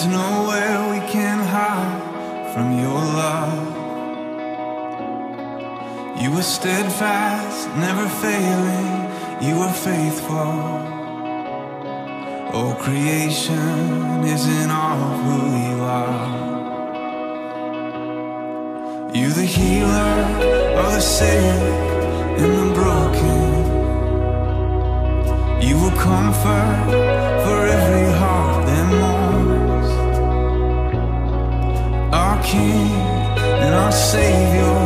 There's nowhere we can hide from your love. You were steadfast, never failing. You were faithful. Oh, creation is in awe of who you are. You the healer of the sick and the broken. You will comfort Savior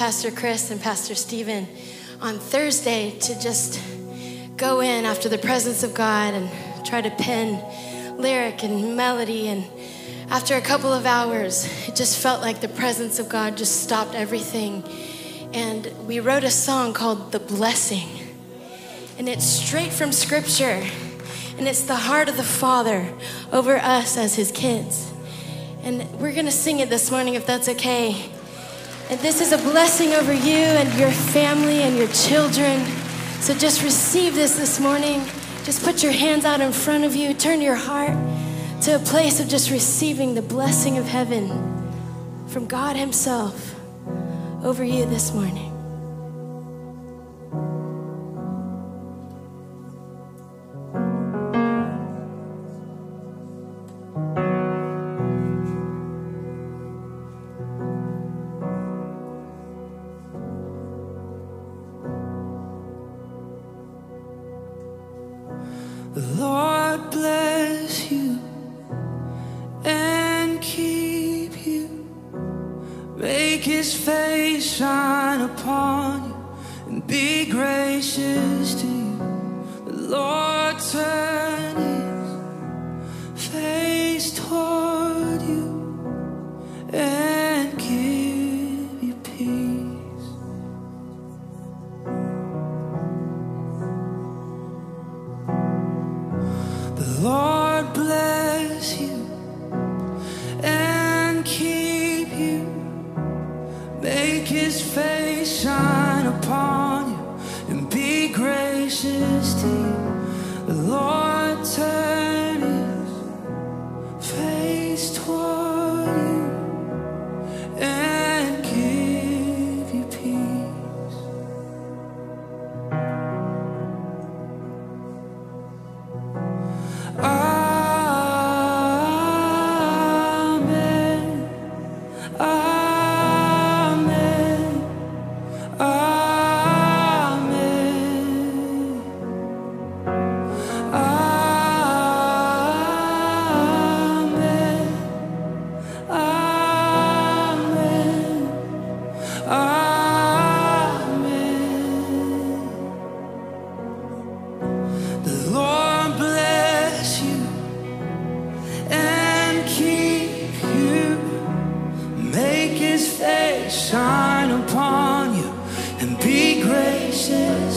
Pastor Chris and Pastor Steven on Thursday to just go in after the presence of God and try to pen lyric and melody. And after a couple of hours, it just felt like the presence of God just stopped everything. And we wrote a song called The Blessing. And it's straight from Scripture. And it's the heart of the Father over us as His kids. And we're going to sing it this morning if that's okay. And this is a blessing over you and your family and your children. So just receive this this morning. Just put your hands out in front of you. Turn your heart to a place of just receiving the blessing of heaven from God Himself over you this morning. Shine upon you and be gracious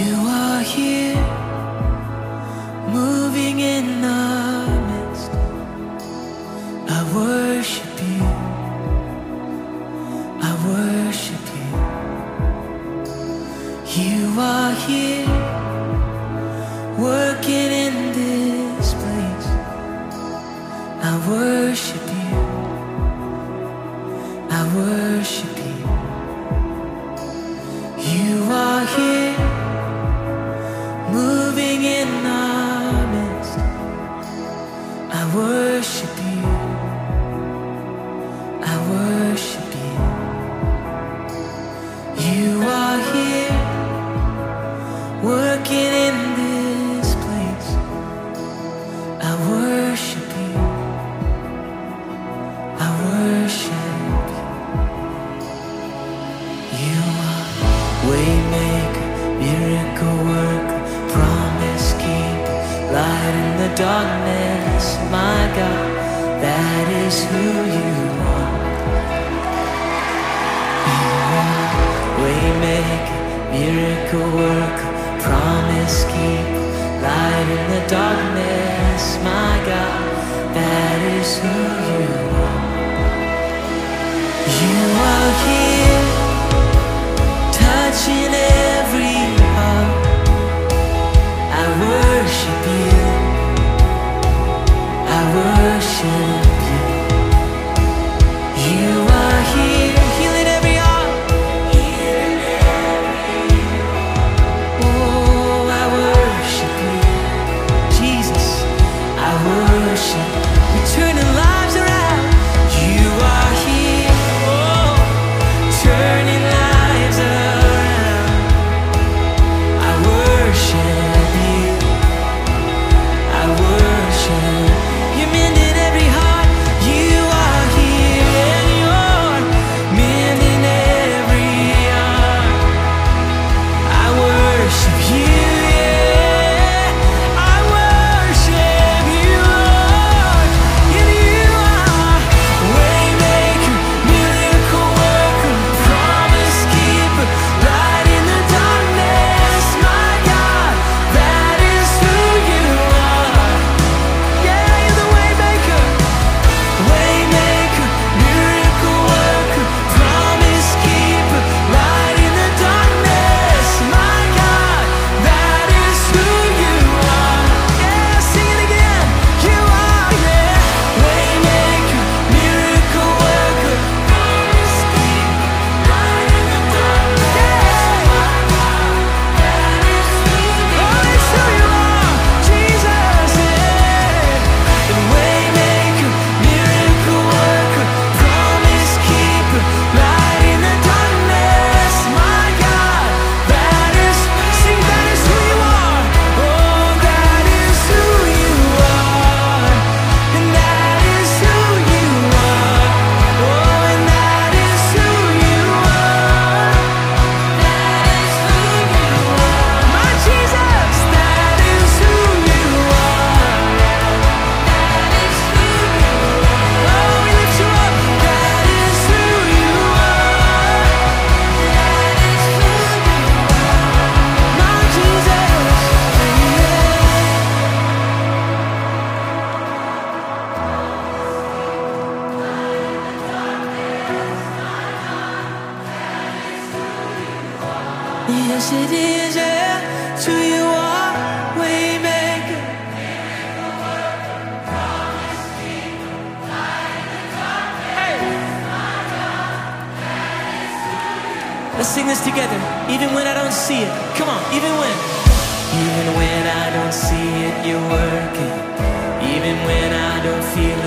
You are here,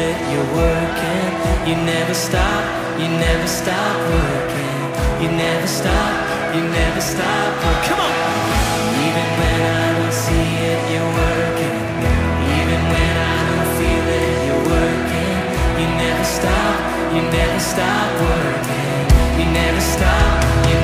it, you're working. You never stop, you never stop working. You never stop, you never stop working. Come on! Even when I don't see it, you're working. Even when I don't feel it, you're working. You never stop, you never stop working. You never stop, you never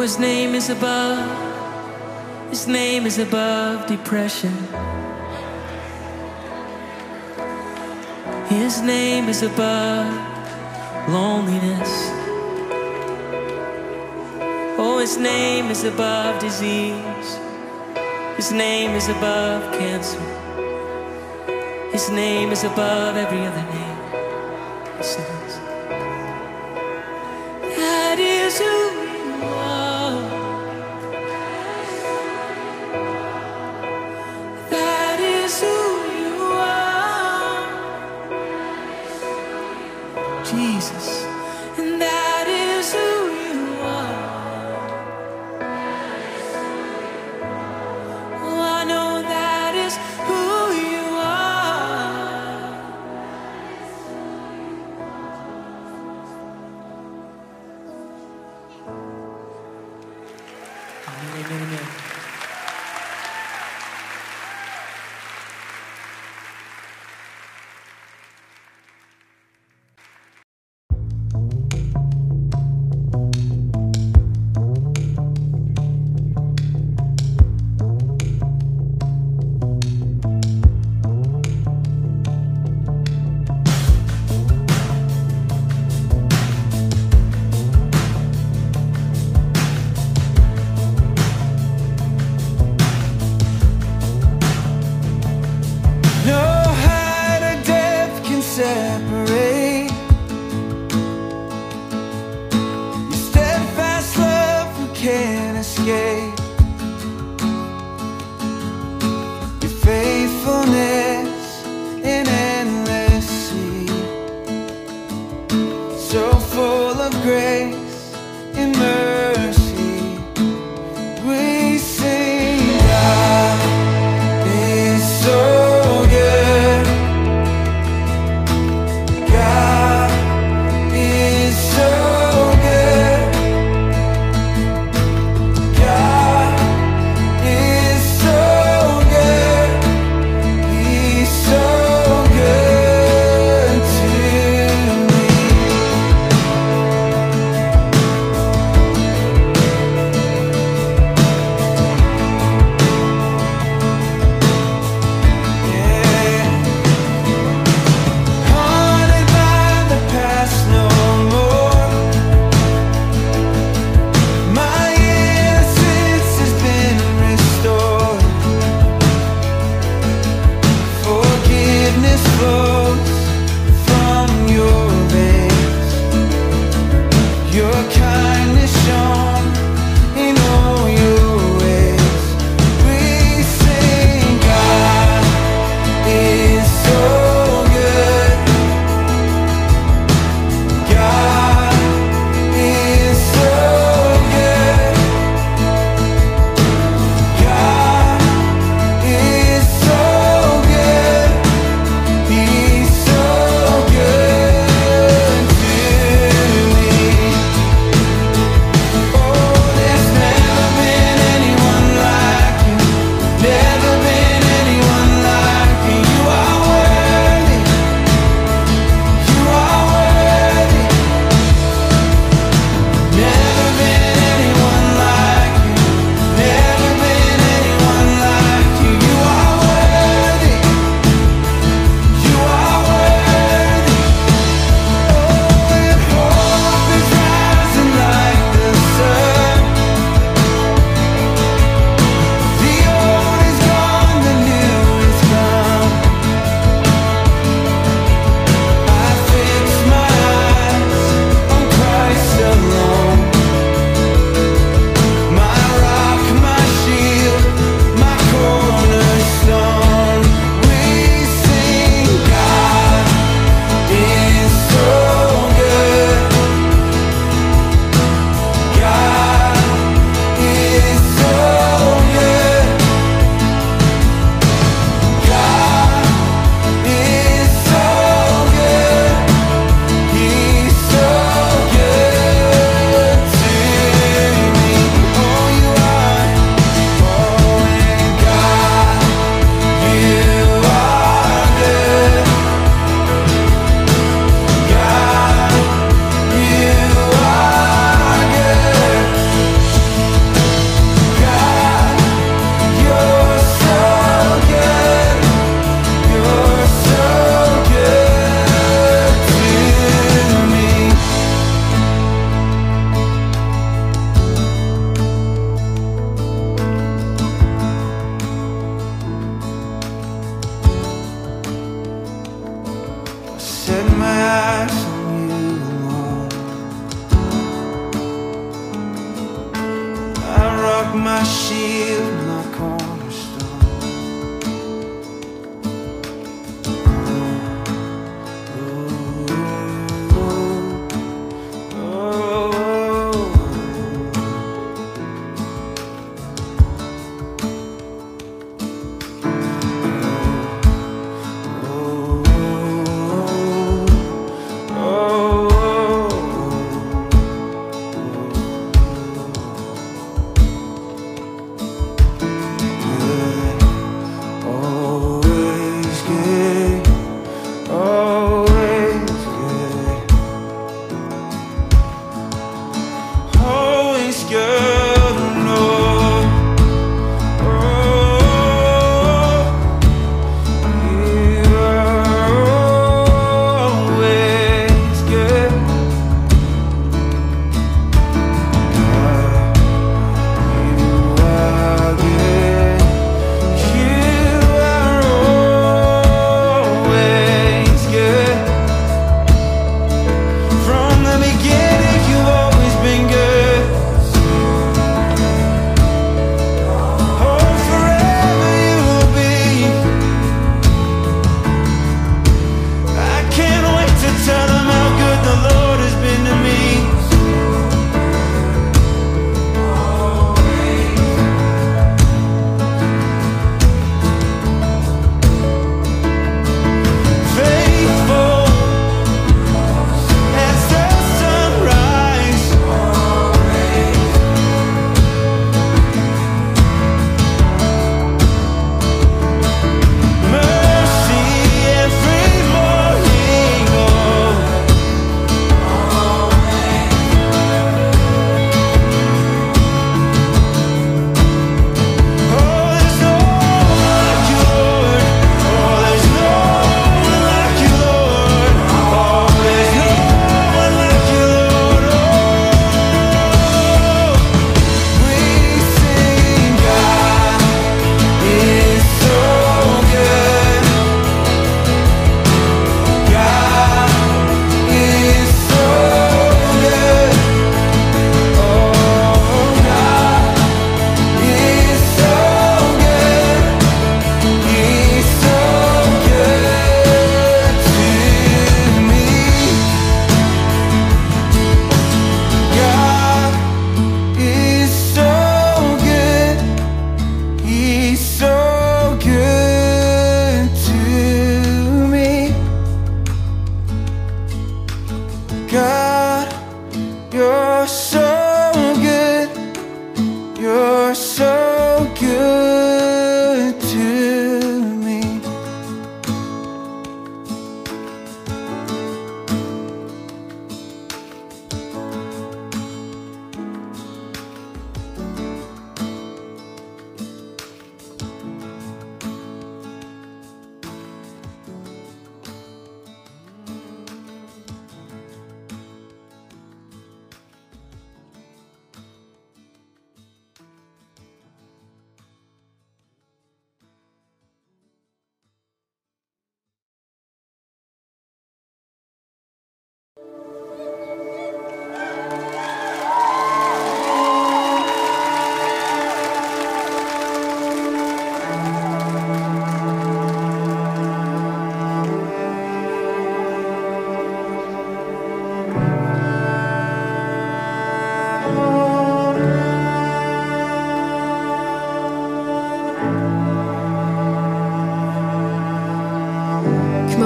His name is above, his name is above depression. His name is above loneliness. Oh, his name is above disease. His name is above cancer. His name is above every other name.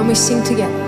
we sing together.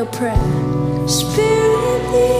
your prayer. Spirit,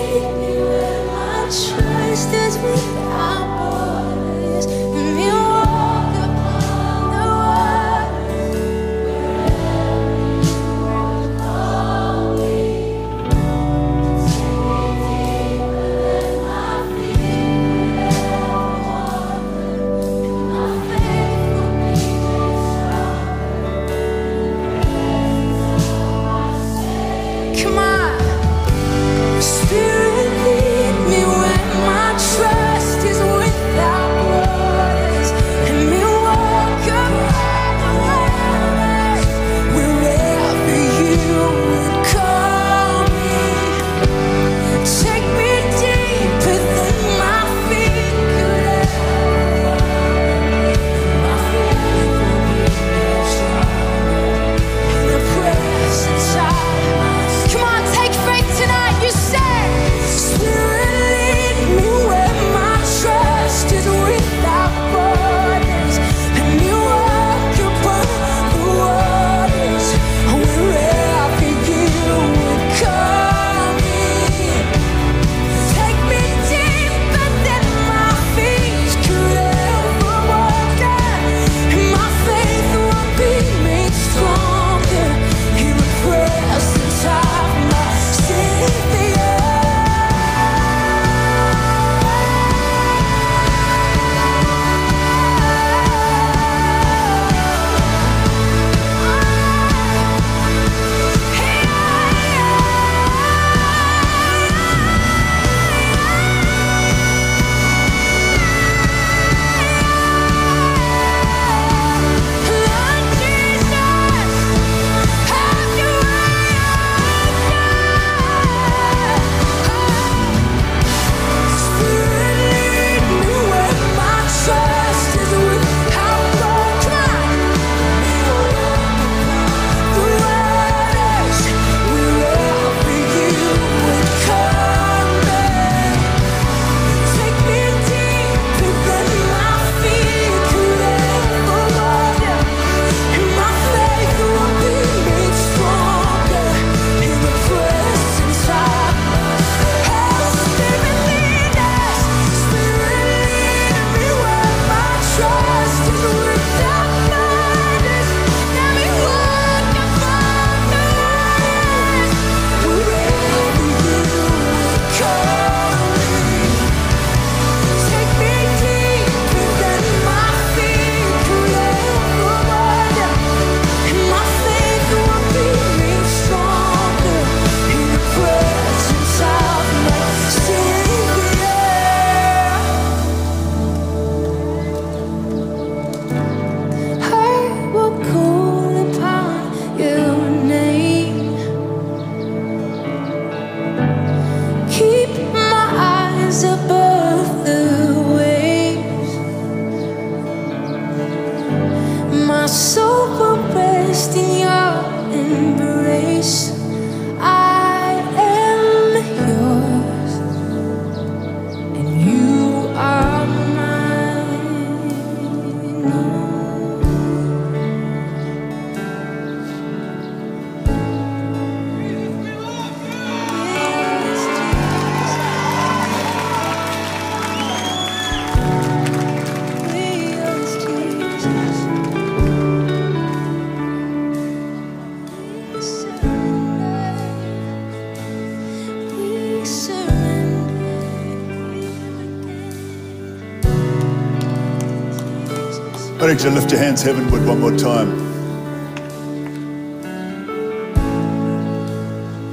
Why don't you to lift your hands heavenward one more time?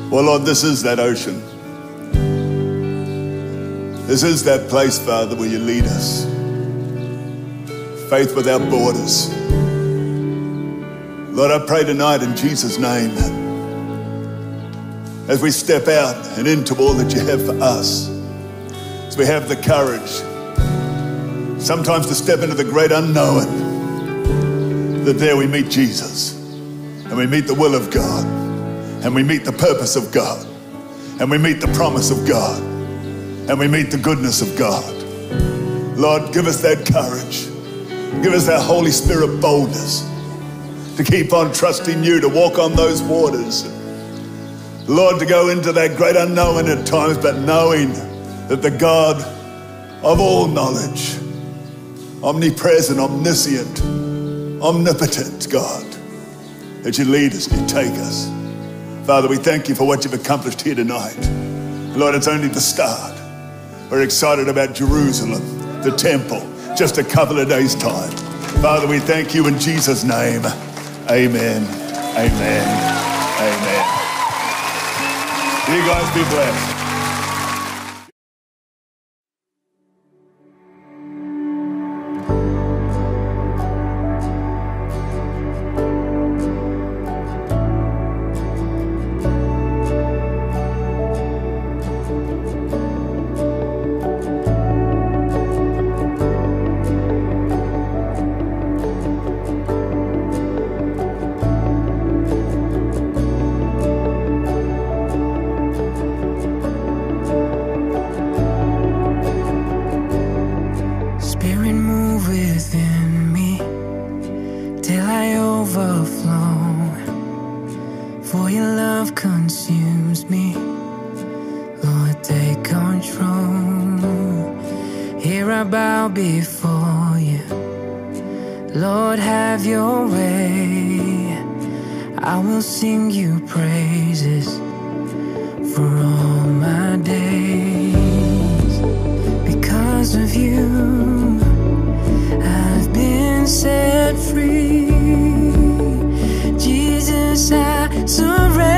Well, Lord, this is that ocean. This is that place, Father, where you lead us. Faith without borders. Lord, I pray tonight in Jesus' name as we step out and into all that you have for us, as we have the courage sometimes to step into the great unknown, that there we meet Jesus and we meet the will of God and we meet the purpose of God and we meet the promise of God and we meet the goodness of God. Lord, give us that courage. Give us that Holy Spirit boldness to keep on trusting you, to walk on those waters. Lord, to go into that great unknown at times, but knowing that the God of all knowledge, omnipresent, omniscient, omnipotent God, that you lead us, and you take us. Father, we thank you for what you've accomplished here tonight. Lord, it's only the start. We're excited about Jerusalem, the temple, just a couple of days' time. Father, we thank you in Jesus' name. Amen. Amen. Amen. You guys be blessed. For your love consumes me. Lord, take control. Here I bow before you. Lord, have your way. I will sing you praises for all my days. Because of you, I've been set free. Jesus, I surrender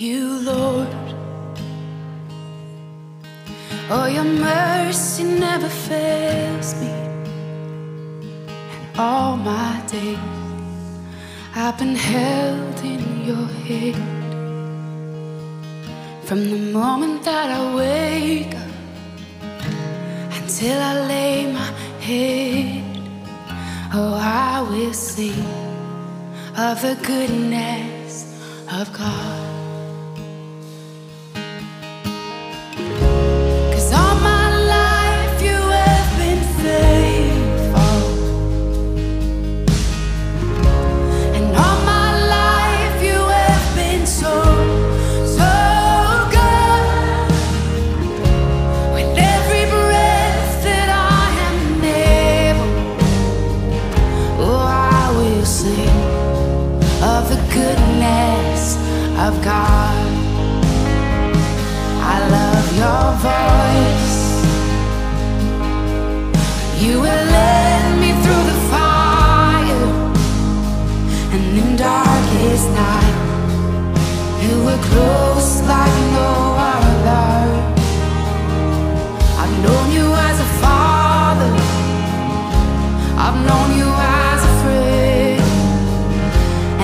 you, Lord. Oh, your mercy never fails me. And all my days I've been held in your hand. From the moment that I wake up until I lay my head, oh, I will sing of the goodness of God. voice. You will lead me through the fire and in darkest night. You were close like no other. I've known you as a father. I've known you as a friend,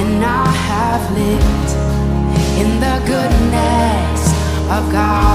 and I have lived in the goodness of God.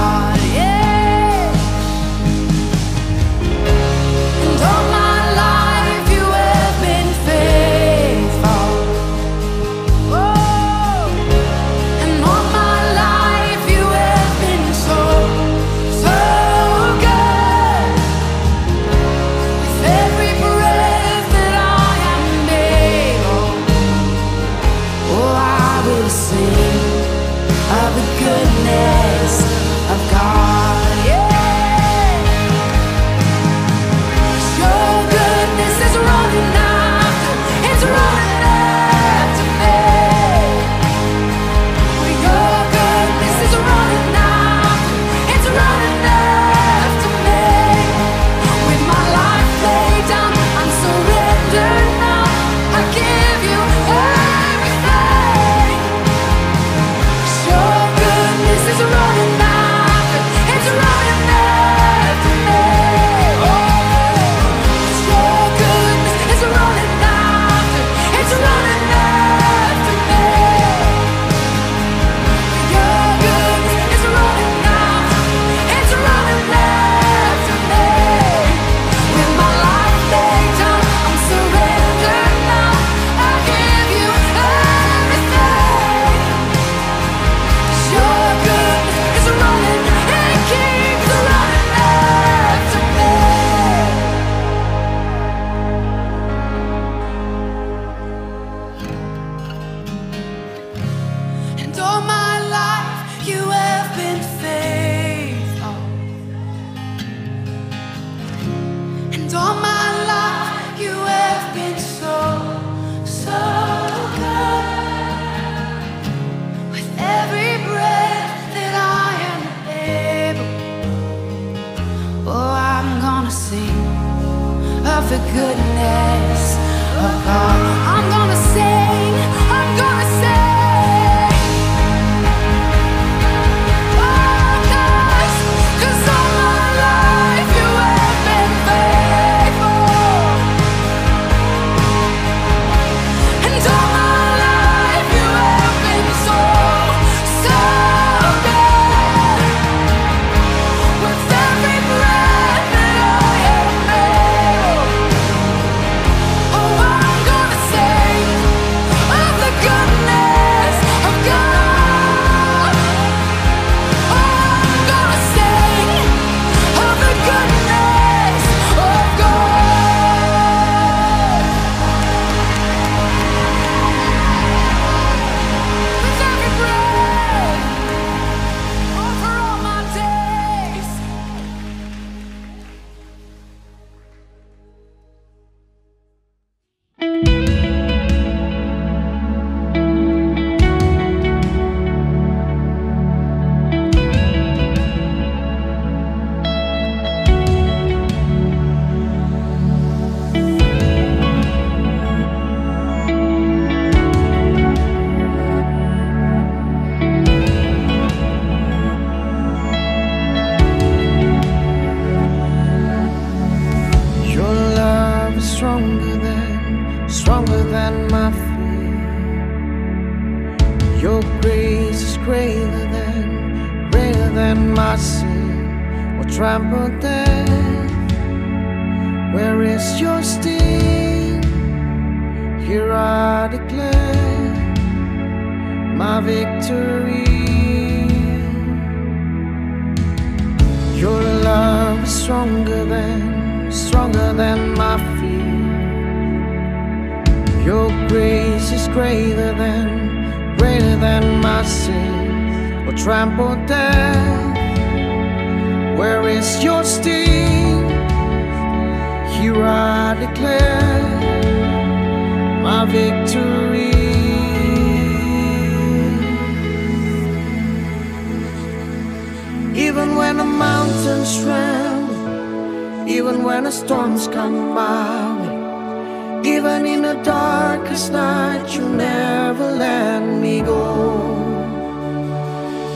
declare my victory. Even when the mountains tremble, even when the storms come my even in the darkest night, you never let me go.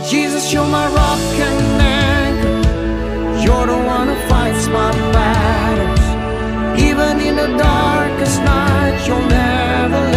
Jesus, you're my rock and anchor. You're the one who fights my battle even in the darkest night, you'll never